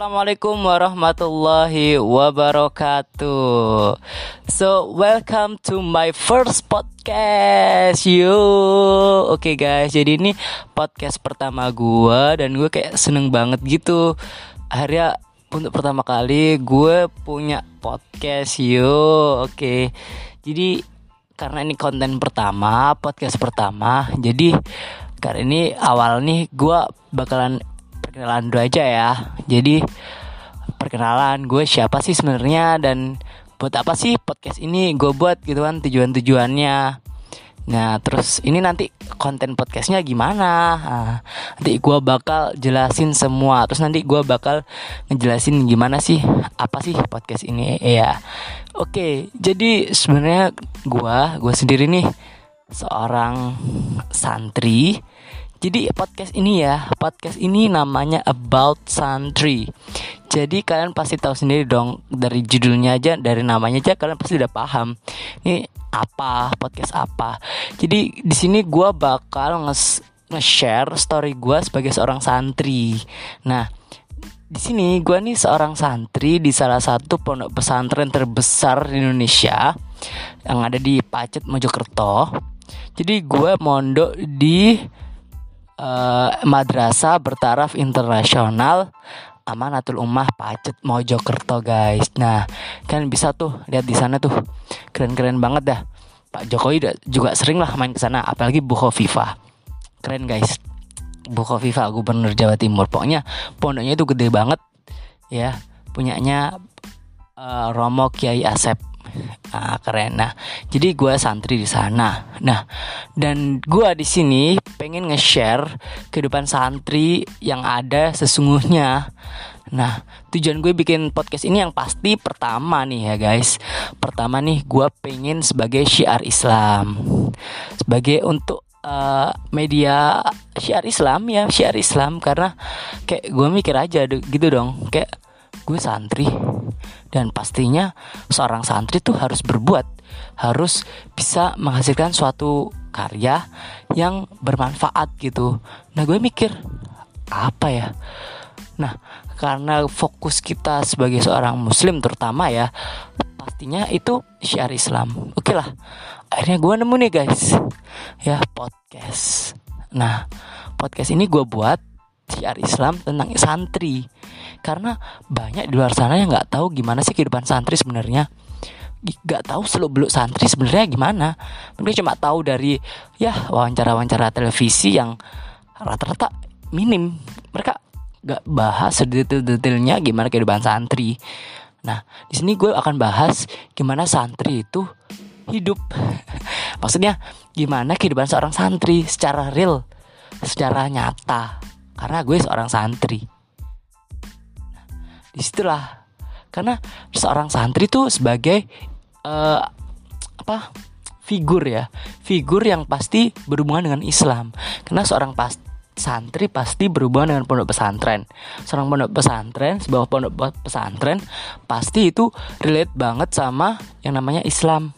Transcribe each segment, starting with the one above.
Assalamualaikum warahmatullahi wabarakatuh. So, welcome to my first podcast. Yo. Oke okay, guys, jadi ini podcast pertama gue dan gue kayak seneng banget gitu. Akhirnya untuk pertama kali gue punya podcast. Yo. Oke. Okay. Jadi karena ini konten pertama, podcast pertama, jadi karena ini awal nih gue bakalan dulu aja ya. Jadi perkenalan gue siapa sih sebenarnya dan buat apa sih podcast ini gue buat gitu kan tujuan-tujuannya. Nah terus ini nanti konten podcastnya gimana? Nah, nanti gue bakal jelasin semua. Terus nanti gue bakal ngejelasin gimana sih apa sih podcast ini ya. Oke jadi sebenarnya gue gue sendiri nih seorang santri jadi podcast ini ya, podcast ini namanya About Santri. Jadi kalian pasti tahu sendiri dong dari judulnya aja, dari namanya aja kalian pasti udah paham. Ini apa podcast apa. Jadi di sini gue bakal nge-share story gue sebagai seorang santri. Nah, di sini gue nih seorang santri di salah satu pondok pesantren terbesar di Indonesia yang ada di Pacet Mojokerto. Jadi gue mondok di uh, madrasah bertaraf internasional Amanatul Ummah Pacet Mojokerto guys. Nah, kan bisa tuh lihat di sana tuh. Keren-keren banget dah. Pak Jokowi juga sering lah main ke sana, apalagi Bu Khofifa. Keren guys. Bu Khofifa Gubernur Jawa Timur. Pokoknya pondoknya itu gede banget ya. Punyanya uh, Romo Kiai Asep Nah, keren. Nah, jadi gue santri di sana. Nah, dan gue di sini pengen nge-share kehidupan santri yang ada sesungguhnya. Nah, tujuan gue bikin podcast ini yang pasti pertama nih ya guys. Pertama nih, gue pengen sebagai syiar Islam, sebagai untuk uh, media syiar Islam ya, syiar Islam karena kayak gue mikir aja gitu dong, kayak gue santri dan pastinya seorang santri tuh harus berbuat harus bisa menghasilkan suatu karya yang bermanfaat gitu. Nah gue mikir apa ya? Nah karena fokus kita sebagai seorang muslim terutama ya pastinya itu syiar Islam. Oke lah akhirnya gue nemu nih guys. Ya podcast. Nah podcast ini gue buat syiar Islam tentang santri. Karena banyak di luar sana yang nggak tahu gimana sih kehidupan santri sebenarnya. Nggak tahu seluk beluk santri sebenarnya gimana. Mereka cuma tahu dari ya wawancara-wawancara televisi yang rata-rata minim. Mereka nggak bahas sedetail-detailnya gimana kehidupan santri. Nah di sini gue akan bahas gimana santri itu hidup. Maksudnya gimana kehidupan seorang santri secara real secara nyata karena gue seorang santri. Di situlah. Karena seorang santri itu sebagai uh, apa figur ya. Figur yang pasti berhubungan dengan Islam. Karena seorang pas santri pasti berhubungan dengan pondok pesantren. Seorang pondok pesantren sebuah pondok pesantren pasti itu relate banget sama yang namanya Islam.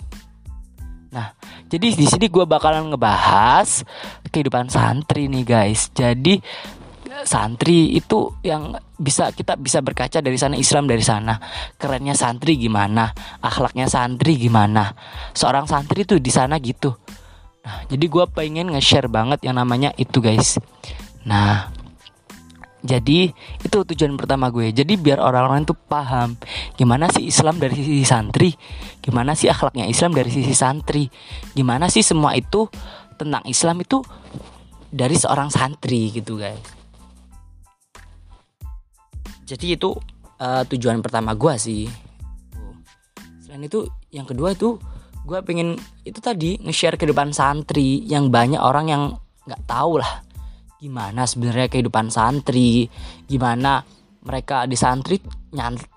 Nah jadi di sini gue bakalan ngebahas kehidupan santri nih guys. Jadi santri itu yang bisa kita bisa berkaca dari sana Islam dari sana. Kerennya santri gimana? Akhlaknya santri gimana? Seorang santri tuh di sana gitu. Nah jadi gue pengen nge-share banget yang namanya itu guys. Nah jadi itu tujuan pertama gue. Jadi biar orang-orang tuh paham gimana sih Islam dari sisi santri? Gimana sih akhlaknya Islam dari sisi santri? Gimana sih semua itu tentang Islam itu dari seorang santri gitu guys jadi itu uh, tujuan pertama gue sih. Selain itu yang kedua itu gue pengen itu tadi nge-share kehidupan santri yang banyak orang yang nggak tahu lah. Gimana sebenarnya kehidupan santri? Gimana mereka di santri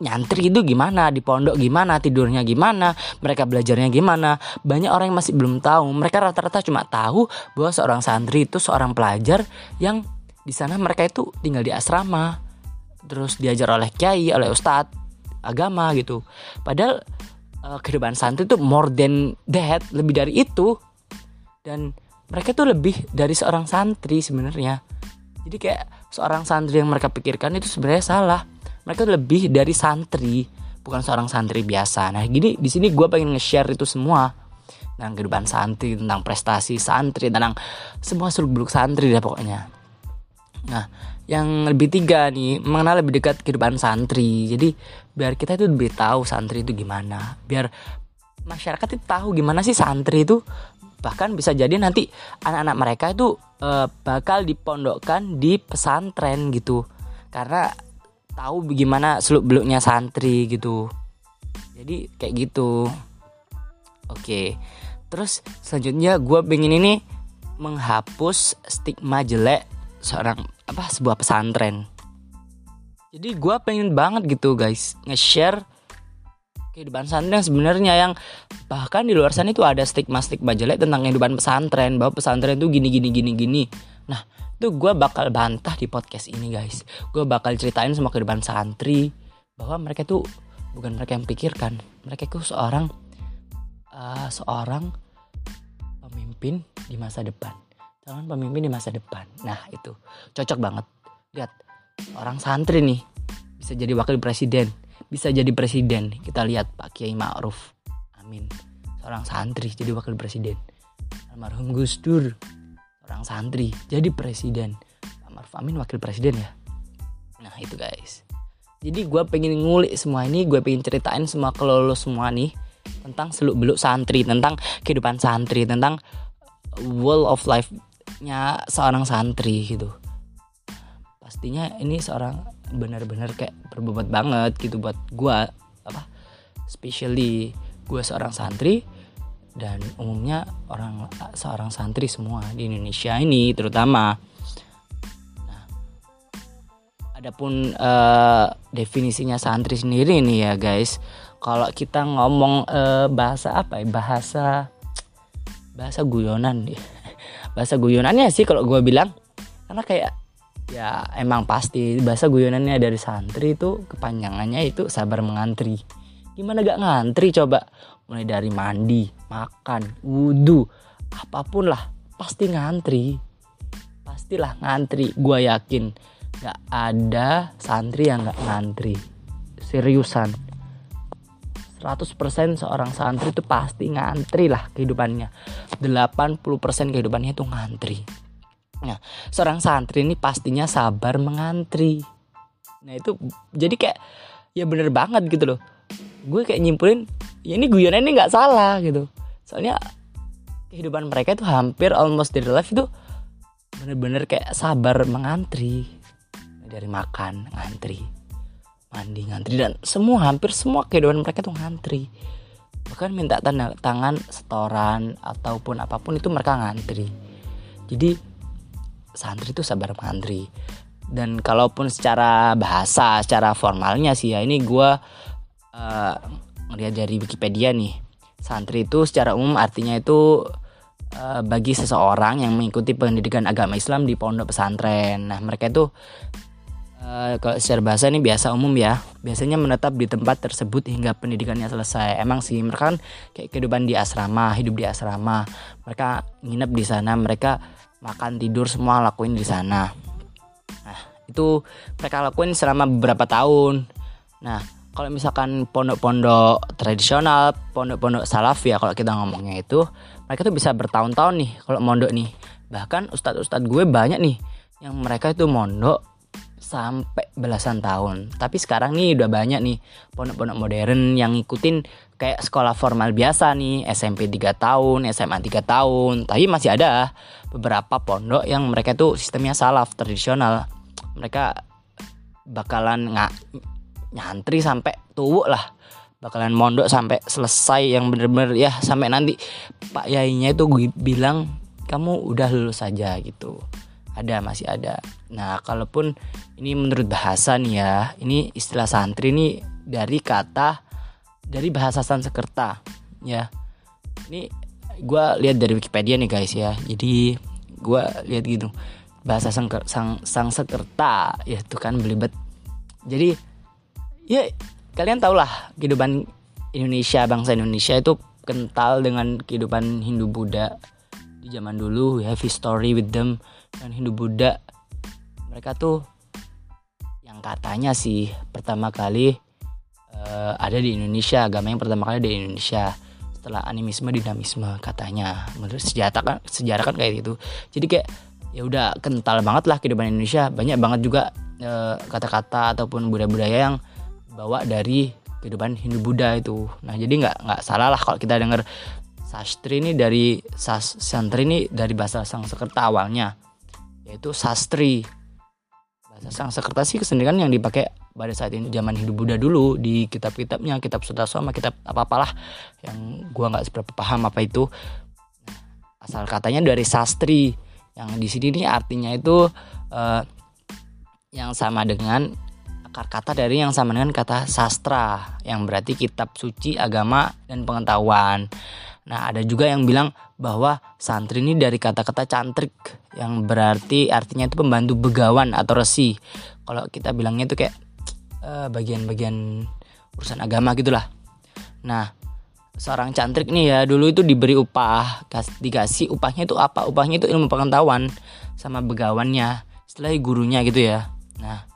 nyantri itu gimana? Di pondok gimana? Tidurnya gimana? Mereka belajarnya gimana? Banyak orang yang masih belum tahu. Mereka rata-rata cuma tahu bahwa seorang santri itu seorang pelajar yang di sana mereka itu tinggal di asrama terus diajar oleh kiai oleh ustadz agama gitu. Padahal uh, kehidupan santri itu more than that lebih dari itu. Dan mereka tuh lebih dari seorang santri sebenarnya. Jadi kayak seorang santri yang mereka pikirkan itu sebenarnya salah. Mereka tuh lebih dari santri bukan seorang santri biasa. Nah gini di sini gue pengen nge-share itu semua. Tentang kehidupan santri tentang prestasi santri tentang semua seluk beluk santri deh pokoknya. Nah yang lebih tiga nih mengenal lebih dekat kehidupan santri. Jadi biar kita itu lebih tahu santri itu gimana. Biar masyarakat itu tahu gimana sih santri itu. Bahkan bisa jadi nanti anak-anak mereka itu uh, bakal dipondokkan di pesantren gitu. Karena tahu bagaimana seluk beluknya santri gitu. Jadi kayak gitu. Oke. Terus selanjutnya gue pengen ini menghapus stigma jelek seorang apa sebuah pesantren. Jadi gue pengen banget gitu guys nge-share kehidupan santri yang sebenarnya yang bahkan di luar sana itu ada stigma stigma jelek tentang kehidupan pesantren bahwa pesantren itu gini gini gini gini. Nah itu gue bakal bantah di podcast ini guys. Gue bakal ceritain semua kehidupan santri bahwa mereka itu bukan mereka yang pikirkan. Mereka itu seorang uh, seorang pemimpin di masa depan calon pemimpin di masa depan. Nah itu. Cocok banget. Lihat orang santri nih bisa jadi wakil presiden bisa jadi presiden. Kita lihat Pak Kiai Ma'ruf. Amin. Seorang santri jadi wakil presiden. Almarhum Gus Dur orang santri jadi presiden. Pak Maruf Amin wakil presiden ya? Nah itu guys. Jadi gue pengen ngulik semua ini gue pengen ceritain semua ke semua nih tentang seluk beluk santri tentang kehidupan santri tentang world of life nya seorang santri gitu pastinya ini seorang benar-benar kayak berbobot banget gitu buat gue apa especially gue seorang santri dan umumnya orang seorang santri semua di Indonesia ini terutama. Nah, adapun uh, definisinya santri sendiri nih ya guys. Kalau kita ngomong uh, bahasa apa ya? Bahasa bahasa guyonan deh. bahasa guyonannya sih kalau gue bilang. Karena kayak ya emang pasti bahasa guyonannya dari santri itu kepanjangannya itu sabar mengantri. Gimana gak ngantri coba? Mulai dari mandi makan wudhu apa pun lah pasti ngantri. Pastilah ngantri gue yakin. Gak ada santri yang gak ngantri. Seriusan 100% seorang santri itu pasti ngantri lah kehidupannya. 80% kehidupannya itu ngantri. Nah, seorang santri ini pastinya sabar mengantri. Nah, itu jadi kayak ya bener banget gitu loh. Gue kayak nyimpulin ya ini guyonan ini nggak salah gitu. Soalnya kehidupan mereka itu hampir almost dari life itu bener-bener kayak sabar mengantri. Dari makan ngantri mandi ngantri dan semua hampir semua kehidupan mereka tuh ngantri. Bahkan minta tanda tangan setoran ataupun apa pun itu mereka ngantri. Jadi santri itu sabar mengantri. Dan kalaupun secara bahasa secara formalnya sih ya ini gue uh, dari Wikipedia nih. Santri itu secara umum artinya itu uh, bagi seseorang yang mengikuti pendidikan agama Islam di pondok pesantren. Nah mereka itu uh, kalau secara bahasa ini biasa umum ya. Biasanya menetap di tempat tersebut hingga pendidikannya selesai. Emang sih mereka kan kayak kehidupan di asrama hidup di asrama. Mereka nginep di sana mereka makan tidur semua lakuin di sana. Nah itu mereka lakuin selama beberapa tahun. Nah kalau misalkan pondok-pondok tradisional, pondok-pondok salaf ya kalau kita ngomongnya itu, mereka tuh bisa bertahun-tahun nih kalau mondok nih. Bahkan ustadz-ustadz gue banyak nih yang mereka itu mondok sampai belasan tahun. Tapi sekarang nih udah banyak nih pondok-pondok modern yang ngikutin kayak sekolah formal biasa nih, SMP 3 tahun, SMA 3 tahun. Tapi masih ada beberapa pondok yang mereka tuh sistemnya salaf tradisional. Mereka bakalan nggak nyantri sampai tua lah bakalan mondok sampai selesai yang bener-bener ya sampai nanti pak yainya itu gue bilang kamu udah lulus saja gitu ada masih ada. Nah kalaupun ini menurut bahasa nih ya ini istilah santri ini dari kata dari bahasa Sanskerta ya. Ini gue lihat dari Wikipedia nih guys ya. Jadi gue lihat gitu. Bahasa sang sang sang sekerta ya itu kan belibet. Jadi ya kalian tau lah kehidupan Indonesia bangsa Indonesia itu kental dengan kehidupan Hindu Buddha di zaman dulu we have history with them dan Hindu Buddha. Mereka tuh yang katanya sih pertama kali uh, ada di Indonesia agama yang pertama kali di Indonesia setelah animisme dinamisme katanya. Menurut sejarah kan sejarah kan kayak gitu. Jadi kayak ya udah kental banget lah kehidupan Indonesia. Banyak banget juga eh, kata-kata ataupun budaya-budaya yang bawa dari kehidupan Hindu Buddha itu. Nah jadi nggak nggak salah lah kalau kita dengar sastri ini dari sas, santri ini dari bahasa Sanskerta awalnya yaitu sastri. Bahasa Sanskerta sih kesenian yang dipakai pada saat ini zaman Hindu Buddha dulu di kitab-kitabnya kitab Sutasoma kitab apa apalah yang gua nggak seberapa paham apa itu. Asal katanya dari sastri. Yang di sini nih artinya itu uh, yang sama dengan akar kata dari yang sama dengan kata sastra yang berarti kitab suci agama dan pengetahuan Nah, ada juga yang bilang bahwa santri ini dari kata-kata cantrik yang berarti artinya itu pembantu begawan atau resi. Kalau kita bilangnya itu kayak eh, bagian-bagian urusan agama gitulah. Nah, seorang cantrik nih ya dulu itu diberi upah, dikasih upahnya itu apa? Upahnya itu ilmu pengetahuan sama begawannya, setelah gurunya gitu ya. Nah,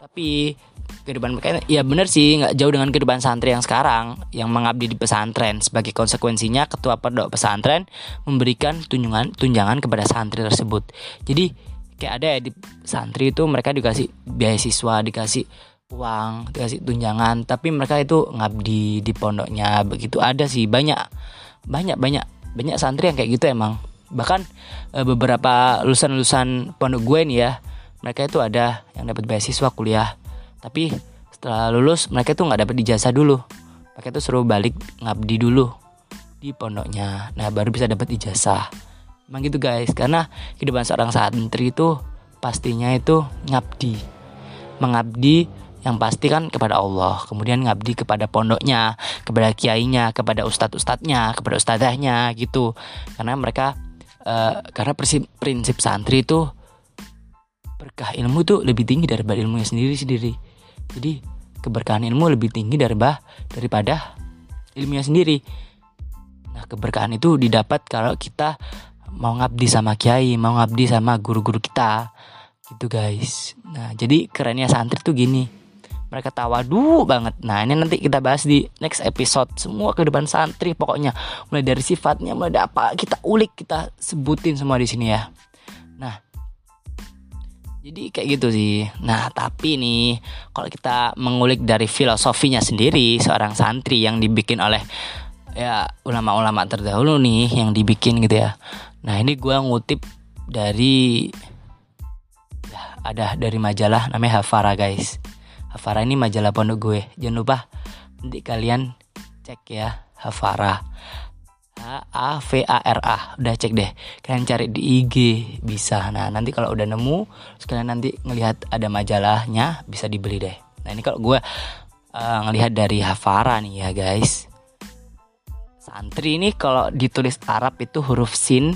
tapi kehidupan mereka. Ya bener sih nggak jauh dengan kehidupan santri yang sekarang yang mengabdi di pesantren sebagai konsekuensinya ketua pondok pesantren memberikan tunjangan tunjangan kepada santri tersebut. Jadi kayak ada ya di santri itu mereka dikasih beasiswa dikasih uang dikasih tunjangan tapi mereka itu ngabdi di pondoknya begitu. Ada sih banyak banyak banyak banyak santri yang kayak gitu emang. Bahkan e, beberapa lulusan-lulusan pondok gue nih ya mereka itu ada yang dapat beasiswa kuliah tapi setelah lulus mereka tuh nggak dapat ijazah dulu. Mereka tuh suruh balik ngabdi dulu di pondoknya. Nah baru bisa dapat ijazah. Emang gitu guys. Karena kehidupan seorang santri itu pastinya itu ngabdi. Mengabdi yang pasti kan kepada Allah. Kemudian ngabdi kepada pondoknya kepada kiainya kepada ustadz ustadznya kepada ustadzahnya gitu. Karena mereka uh, karena prinsip, prinsip santri itu berkah ilmu itu lebih tinggi daripada ilmunya sendiri sendiri jadi keberkahan ilmu lebih tinggi daripada daripada ilmunya sendiri. Nah, keberkahan itu didapat kalau kita mau ngabdi sama kiai, mau ngabdi sama guru-guru kita. Gitu, guys. Nah, jadi kerennya santri tuh gini. Mereka tawadu banget. Nah, ini nanti kita bahas di next episode. Semua kehidupan santri pokoknya. Mulai dari sifatnya, mulai dari apa kita ulik, kita sebutin semua di sini ya. Nah, jadi kayak gitu sih. Nah, tapi nih kalau kita mengulik dari filosofinya sendiri seorang santri yang dibikin oleh ya ulama-ulama terdahulu nih yang dibikin gitu ya. Nah, ini gue ngutip dari ya ada dari majalah namanya Hafara guys. Hafara ini majalah pondok gue. Jangan lupa nanti kalian cek ya Hafara. A V A R A. Udah cek deh. Kalian cari di IG bisa. Nah nanti kalau udah nemu sekalian nanti ngelihat ada majalahnya bisa dibeli deh. Nah ini kalau gue uh, ngelihat dari Hafara nih ya guys. Santri ini kalau ditulis Arab itu huruf sin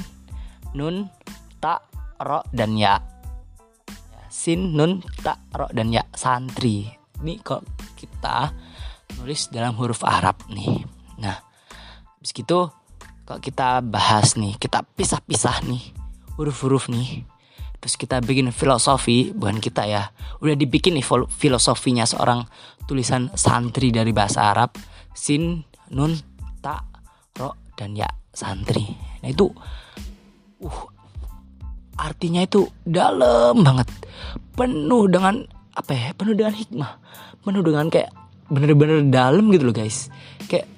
nun ta ro dan ya. ya. Sin nun ta ro dan ya. Santri. Ini kok kita nulis dalam huruf Arab nih. Nah habis gitu kalau kita bahas nih kita pisah-pisah nih huruf-huruf nih terus kita bikin filosofi bukan kita ya udah dibikin nih filosofinya seorang tulisan santri dari bahasa Arab sin nun ta ro dan ya santri. Nah itu uh artinya itu dalam banget penuh dengan apa ya penuh dengan hikmah penuh dengan kayak bener-bener dalam gitu loh guys. Kayak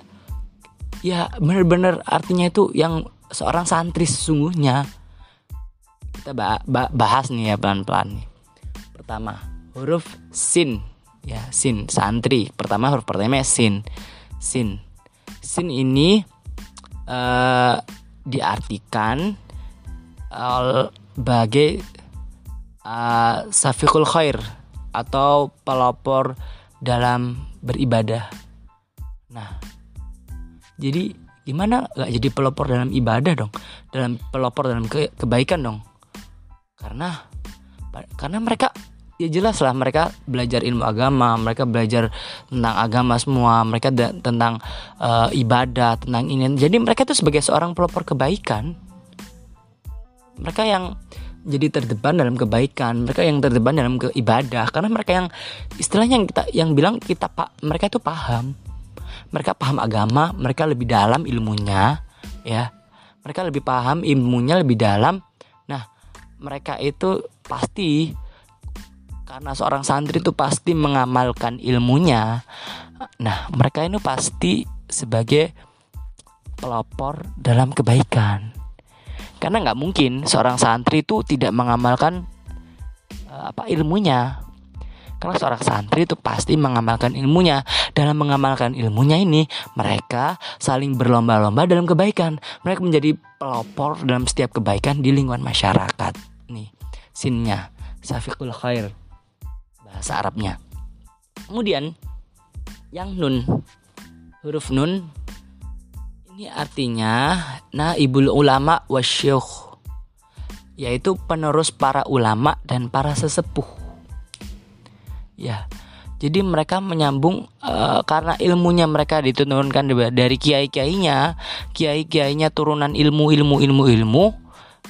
ya bener-bener. Artinya itu yang seorang santri sesungguhnya. Kita bahas nih ya pelan-pelan nih. Pertama huruf sin. Ya sin. Santri. Pertama huruf pertama sin. Sin. Sin ini uh, diartikan sebagai uh, safiqul khair atau pelopor dalam beribadah. Nah jadi gimana? Gak jadi pelopor dalam ibadah dong. Dalam pelopor dalam ke kebaikan dong. Karena karena mereka ya jelas lah mereka belajar ilmu agama mereka belajar tentang agama semua mereka tentang uh, ibadah tentang ini. Jadi mereka itu sebagai seorang pelopor kebaikan mereka yang jadi terdepan dalam kebaikan mereka yang terdepan dalam keibadah karena mereka yang istilahnya yang kita yang bilang kita pak mereka itu paham mereka paham agama mereka lebih dalam ilmunya ya. Mereka lebih paham ilmunya lebih dalam. Nah mereka itu pasti karena seorang santri itu pasti mengamalkan ilmunya. Nah mereka ini pasti sebagai pelopor dalam kebaikan. Karena nggak mungkin seorang santri itu tidak mengamalkan uh, apa ilmunya karena seorang santri itu pasti mengamalkan ilmunya. Dalam mengamalkan ilmunya ini, mereka saling berlomba-lomba dalam kebaikan. Mereka menjadi pelopor dalam setiap kebaikan di lingkungan masyarakat. Nih, sinnya Safiqul Khair bahasa Arabnya. Kemudian yang nun huruf nun ini artinya naibul ulama wasyukh yaitu penerus para ulama dan para sesepuh ya. Jadi mereka menyambung uh, karena ilmunya mereka diturunkan dari kiai kiainya kiai kiainya turunan ilmu ilmu ilmu ilmu.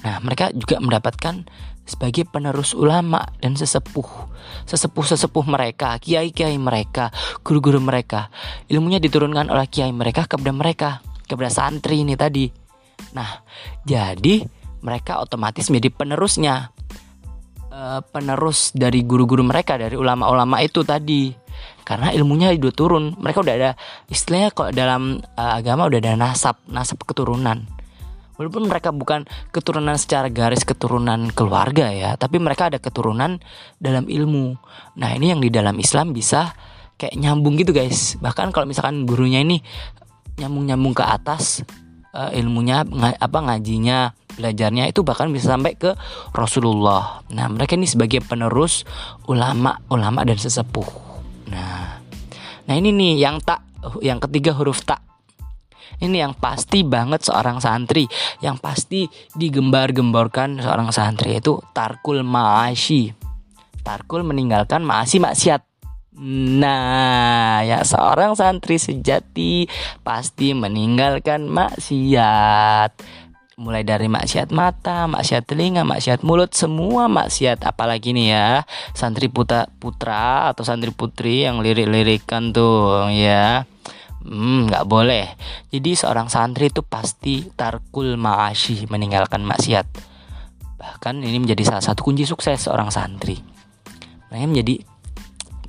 Nah mereka juga mendapatkan sebagai penerus ulama dan sesepuh sesepuh sesepuh mereka kiai kiai mereka guru guru mereka. Ilmunya diturunkan oleh kiai mereka kepada mereka kepada santri ini tadi. Nah jadi mereka otomatis menjadi penerusnya Eh, penerus dari guru-guru mereka dari ulama-ulama itu tadi. Karena ilmunya udah turun. Mereka udah ada istilahnya kok dalam uh, agama udah ada nasab nasab keturunan. Walaupun mereka bukan keturunan secara garis keturunan keluarga ya tapi mereka ada keturunan dalam ilmu. Nah ini yang di dalam Islam bisa kayak nyambung gitu guys. Bahkan kalau misalkan gurunya ini nyambung nyambung ke atas uh, ilmunya ng apa ngajinya belajarnya itu bahkan bisa sampai ke Rasulullah. Nah, mereka ini sebagai penerus ulama, ulama dan sesepuh. Nah, nah ini nih yang tak, yang ketiga huruf tak. Ini yang pasti banget seorang santri, yang pasti digembar-gemborkan seorang santri itu tarkul ma'ashi. Tarkul meninggalkan ma'asi maksiat. Nah, ya seorang santri sejati pasti meninggalkan maksiat. Mulai dari maksiat mata, maksiat telinga, maksiat mulut, semua maksiat. Apalagi nih ya santri putra putra atau santri putri yang lirik-lirikan tuh ya. Hmm nggak boleh. Jadi seorang santri itu pasti tarkul ma'ashi meninggalkan maksiat. Bahkan ini menjadi salah satu kunci sukses seorang santri. Mereka menjadi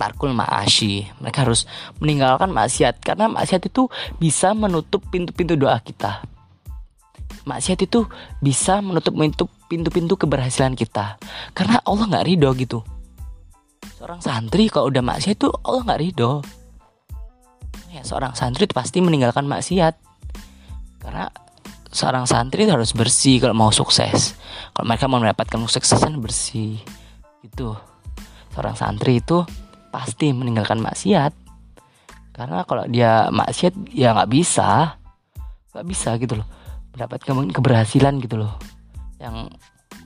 tarkul ma'ashi. Mereka harus meninggalkan maksiat karena maksiat itu bisa menutup pintu-pintu doa kita. Maksiat itu bisa menutup pintu-pintu keberhasilan kita. Karena Allah nggak ridho gitu. Seorang santri kalau udah maksiat itu Allah nggak ridho. Ya seorang santri itu pasti meninggalkan maksiat. Karena seorang santri itu harus bersih kalau mau sukses. Kalau mereka mau mendapatkan kesuksesan bersih. Itu seorang santri itu pasti meninggalkan maksiat. Karena kalau dia maksiat ya nggak bisa. Nggak bisa gitu loh. Mendapatkan keberhasilan gitu loh. Yang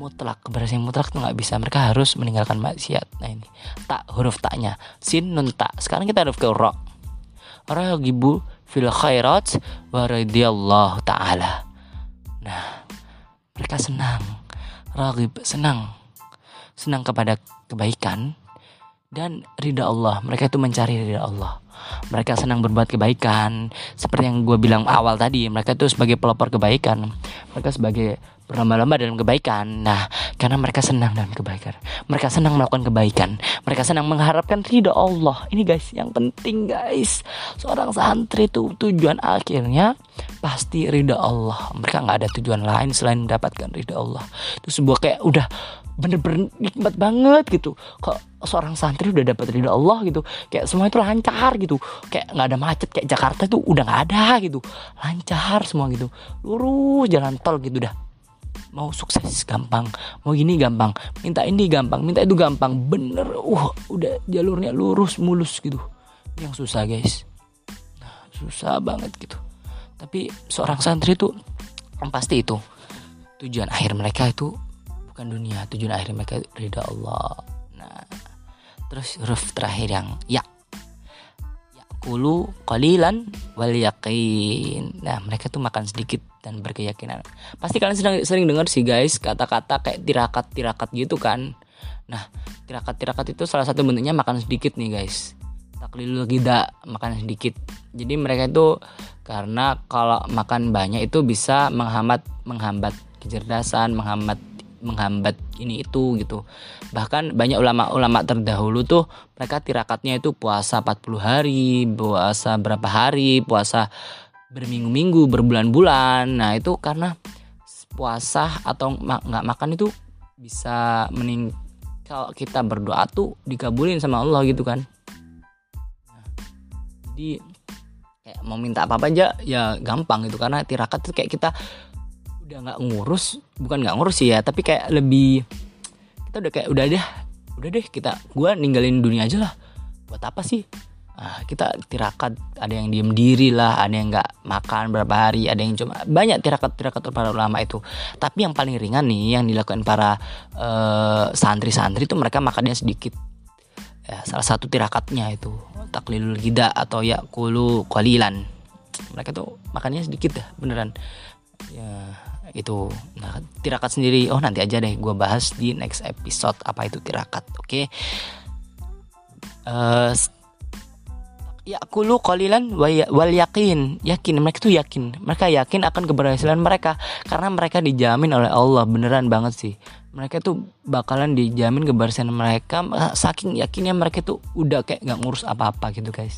mutlak keberhasilan mutlak tuh nggak bisa. Mereka harus meninggalkan maksiat. Nah ini. Tak huruf taknya. Sin nun tak sekarang kita huruf ke ro ragibu fil khairat wa taala. Nah mereka senang. Ragib senang. Senang kepada kebaikan dan ridha Allah. Mereka itu mencari ridha Allah. Mereka senang berbuat kebaikan. Seperti yang gue bilang awal tadi mereka itu sebagai pelopor kebaikan. Mereka sebagai berlomba-lomba dalam kebaikan. Nah karena mereka senang dalam kebaikan. Mereka senang melakukan kebaikan. Mereka senang mengharapkan ridho Allah. Ini guys yang penting guys. Seorang santri itu tujuan akhirnya pasti ridho Allah. Mereka nggak ada tujuan lain selain mendapatkan ridho Allah. Itu sebuah kayak udah bener-bener nikmat banget gitu. Kok seorang santri udah dapat ridho Allah gitu. Kayak semua itu lancar gitu. Kayak nggak ada macet kayak Jakarta itu udah nggak ada gitu. Lancar semua gitu. Lurus jalan tol gitu dah mau sukses gampang. Mau gini gampang. Minta ini gampang. Minta itu gampang. Bener. Uh udah jalurnya lurus mulus gitu. Yang susah guys. Nah, susah banget gitu. Tapi seorang santri itu pasti itu tujuan akhir mereka itu bukan dunia. Tujuan akhir mereka ridha Allah. Nah terus huruf terakhir yang ya. Kulu qalilan wal yakin. Nah, mereka tuh makan sedikit dan berkeyakinan. Pasti kalian sering sering dengar sih guys kata-kata kayak tirakat-tirakat gitu kan. Nah, tirakat-tirakat itu salah satu bentuknya makan sedikit nih guys. Taklilul gida, makan sedikit. Jadi mereka itu karena kalau makan banyak itu bisa menghambat menghambat kecerdasan, menghambat menghambat ini itu gitu. Bahkan banyak ulama-ulama terdahulu tuh mereka tirakatnya itu puasa 40 hari, puasa berapa hari, puasa berminggu-minggu, berbulan-bulan. Nah, itu karena puasa atau nggak makan itu bisa mening kalau kita berdoa tuh dikabulin sama Allah gitu kan. Nah, jadi kayak mau minta apa-apa aja ya gampang gitu karena tirakat tuh kayak kita udah nggak ngurus bukan nggak ngurus sih ya tapi kayak lebih kita udah kayak udah deh udah deh kita gue ninggalin dunia aja lah buat apa sih nah, kita tirakat ada yang diem diri lah ada yang nggak makan berapa hari ada yang cuma banyak tirakat tirakat para ulama itu. Tapi yang paling ringan nih yang dilakukan para uh, santri-santri itu mereka makannya sedikit. Ya salah satu tirakatnya itu taklilul gida atau ya kulu kualilan mereka tuh makannya sedikit dah beneran. Ya itu. Nah tirakat sendiri oh nanti aja deh gue bahas di next episode apa itu tirakat oke? Okay? uh, ya kulu kolilan wal yakin yakin mereka tuh yakin. Mereka yakin akan keberhasilan mereka. Karena mereka dijamin oleh Allah. Beneran banget sih. Mereka tuh bakalan dijamin keberhasilan mereka. Saking yakinnya mereka tuh udah kayak nggak ngurus apa-apa gitu guys.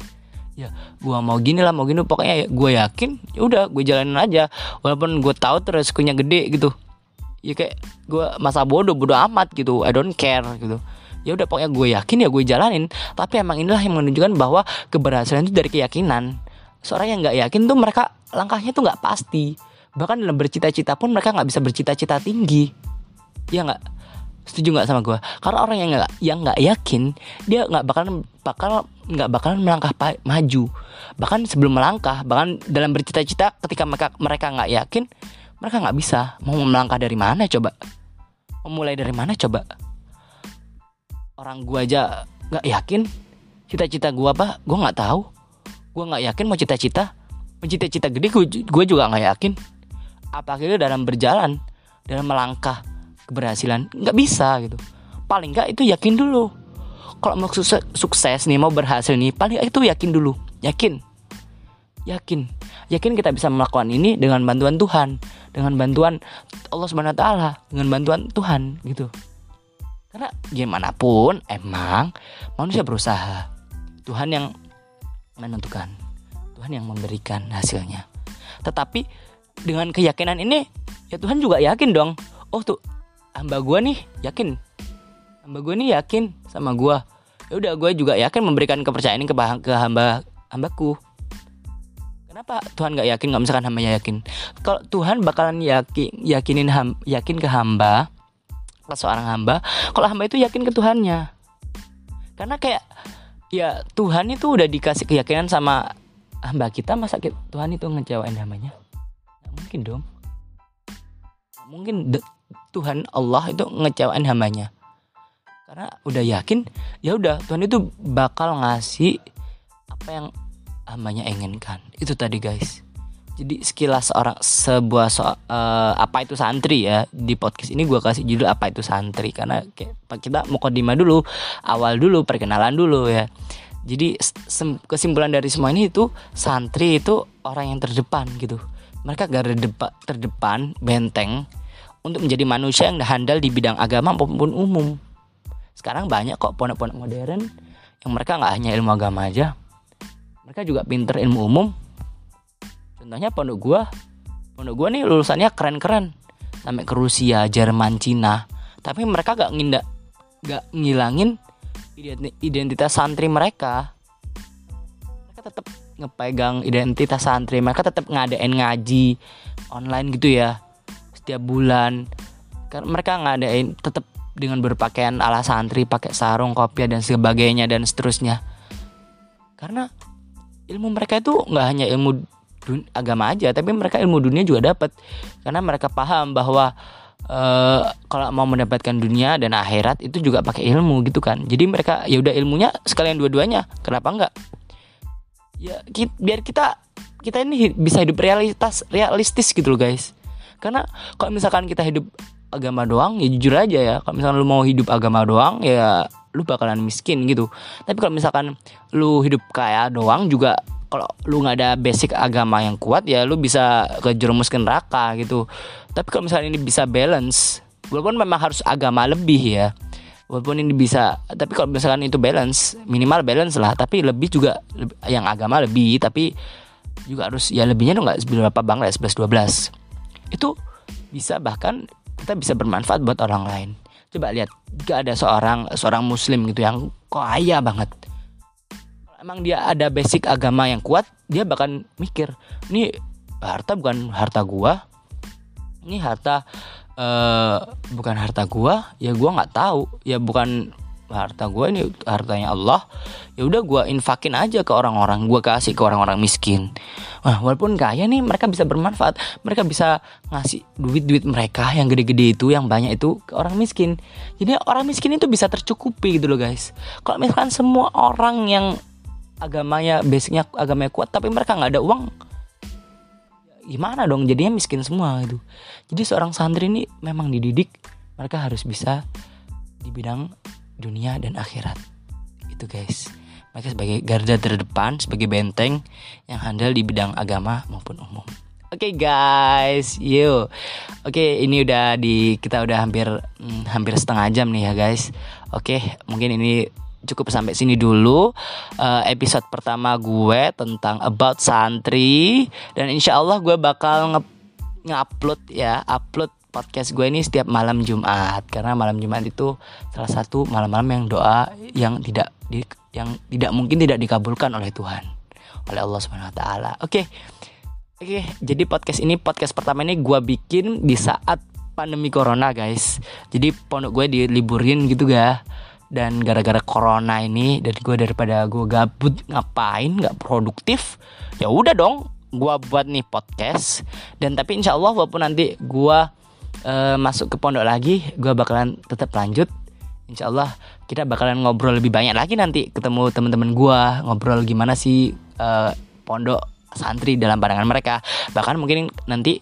Ya gue mau gini lah mau gini. Pokoknya ya, gue yakin ya udah gue jalanin aja. Walaupun gue tahu terus resikonya gede gitu. Ya kayak gue masa bodoh bodoh amat gitu. I don't care gitu ya udah pokoknya gue yakin ya gue jalanin. Tapi emang inilah yang menunjukkan bahwa keberhasilan itu dari keyakinan. Seorang yang nggak yakin tuh mereka langkahnya tuh nggak pasti. Bahkan dalam bercita-cita pun mereka nggak bisa bercita-cita tinggi. Ya nggak? Setuju nggak sama gue karena orang yang nggak yang nggak yakin dia nggak bakalan bakal nggak bakalan melangkah maju. Bahkan sebelum melangkah bahkan dalam bercita-cita ketika mereka mereka nggak yakin mereka nggak bisa. Mau melangkah dari mana coba? Memulai dari mana coba orang gue aja nggak yakin. Cita-cita gue apa? Gue nggak tahu. Gue nggak yakin mau cita-cita. Mencita-cita gede gue juga nggak yakin. Apalagi dalam berjalan dalam melangkah keberhasilan nggak bisa gitu. Paling nggak itu yakin dulu. Kalau mau sukses, sukses nih mau berhasil nih paling itu yakin dulu. Yakin. Yakin. Yakin kita bisa melakukan ini dengan bantuan Tuhan dengan bantuan Allah Subhanahu Wa Taala dengan bantuan Tuhan gitu karena gimana pun emang manusia berusaha. Tuhan yang menentukan. Tuhan yang memberikan hasilnya. Tetapi dengan keyakinan ini ya Tuhan juga yakin dong. Oh tuh hamba gue nih yakin. Hamba gue nih yakin sama gue ya udah gue juga yakin memberikan kepercayaan ke, ke hamba hambaku. Kenapa Tuhan nggak yakin nggak misalkan hambanya yakin? Kalau Tuhan bakalan yakin yakinin ham, yakin ke hamba seorang hamba kalau hamba itu yakin ke Tuhannya. Karena kayak ya Tuhan itu udah dikasih keyakinan sama hamba kita masa Tuhan itu ngecewain hambanya? Nggak mungkin dong. Mungkin Tuhan Allah itu ngecewain hambanya. Karena udah yakin ya udah Tuhan itu bakal ngasih apa yang hambanya inginkan. Itu tadi guys jadi sekilas orang sebuah so, uh, apa itu santri ya di podcast ini gue kasih judul apa itu santri karena kayak kita mau kodima dulu awal dulu perkenalan dulu ya jadi kesimpulan dari semua ini itu santri itu orang yang terdepan gitu mereka garda depan terdepan benteng untuk menjadi manusia yang handal di bidang agama maupun umum. Sekarang banyak kok pondok-pondok modern yang mereka nggak hanya ilmu agama aja, mereka juga pinter ilmu umum. Contohnya pondok gua, pondok gua nih lulusannya keren-keren, sampai ke Rusia, Jerman, Cina. Tapi mereka gak ngindak, gak ngilangin identitas santri mereka. Mereka tetap ngepegang identitas santri, mereka tetap ngadain ngaji online gitu ya setiap bulan kan mereka ngadain tetap dengan berpakaian ala santri pakai sarung kopiah dan sebagainya dan seterusnya karena ilmu mereka itu nggak hanya ilmu agama aja tapi mereka ilmu dunia juga dapat. Karena mereka paham bahwa uh, kalau mau mendapatkan dunia dan akhirat itu juga pakai ilmu gitu kan. Jadi mereka ya udah ilmunya sekalian dua-duanya kenapa enggak? Ya kita, biar kita kita ini bisa hidup realitas realistis gitu loh guys. Karena kalau misalkan kita hidup agama doang ya jujur aja ya. Kalau misalkan lu mau hidup agama doang ya lu bakalan miskin gitu. Tapi kalau misalkan lu hidup kaya doang juga kalau lu nggak ada basic agama yang kuat ya lu bisa ke jerumus ke neraka gitu. Tapi kalau misalkan ini bisa balance walaupun memang harus agama lebih ya walaupun ini bisa tapi kalau misalkan itu balance minimal balance lah. Tapi lebih juga yang agama lebih tapi juga harus ya lebihnya tuh nggak berapa banget ya 11 12 itu bisa bahkan kita bisa bermanfaat buat orang lain. Coba lihat jika ada seorang seorang muslim gitu yang kaya banget emang dia ada basic agama yang kuat dia bahkan mikir ini harta bukan harta gua. Ini harta uh, bukan harta gua. Ya gua nggak tahu. Ya bukan harta gua ini hartanya Allah. Ya udah gua infakin aja ke orang-orang. Gua kasih ke orang-orang miskin. Wah, walaupun kaya nih mereka bisa bermanfaat. Mereka bisa ngasih duit-duit mereka yang gede-gede itu yang banyak itu ke orang miskin. Jadi orang miskin itu bisa tercukupi gitu loh guys. Kalau misalkan semua orang yang agamanya basicnya agamanya kuat tapi mereka nggak ada uang. Gimana dong? Jadinya miskin semua gitu. Jadi seorang santri ini memang dididik mereka harus bisa di bidang dunia dan akhirat. Itu guys. Mereka sebagai garda terdepan sebagai benteng yang handal di bidang agama maupun umum. Oke okay, guys. Yuk oke okay, ini udah di kita udah hampir hmm, hampir setengah jam nih ya guys. Oke okay, mungkin ini cukup sampai sini dulu uh, episode pertama gue tentang about santri. Dan insya Allah gue bakal nge ngupload ya upload podcast gue ini setiap malam Jumat. Karena malam Jumat itu salah satu malam-malam yang doa yang tidak di, yang tidak mungkin tidak dikabulkan oleh Tuhan oleh Allah Subhanahu Wa Taala. Oke okay. oke. Okay, jadi podcast ini podcast pertama ini gue bikin di saat pandemi corona guys. Jadi pondok gue diliburin gitu ga dan gara-gara corona ini dan gue daripada gue gabut ngapain? Nggak produktif? Ya udah dong gue buat nih podcast. Dan tapi insya Allah walaupun nanti gue uh, masuk ke pondok lagi gue bakalan tetap lanjut. Insya Allah kita bakalan ngobrol lebih banyak lagi nanti. Ketemu teman-teman gue ngobrol gimana sih uh, pondok santri dalam pandangan mereka. Bahkan mungkin nanti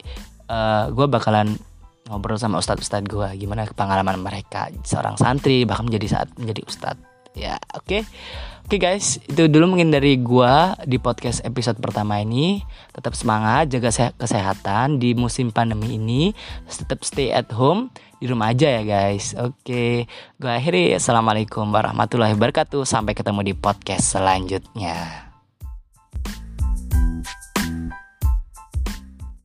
uh, gue bakalan ngobrol sama ustadz-ustadz gue gimana pengalaman mereka seorang santri bahkan menjadi saat menjadi ustadz ya oke. Okay. oke okay, guys itu dulu mungkin dari gue di podcast episode pertama ini. Tetap semangat jaga kesehatan di musim pandemi ini. Tetap stay at home di rumah aja ya guys. Oke okay. gue akhiri. Assalamualaikum warahmatullahi wabarakatuh. Sampai ketemu di podcast selanjutnya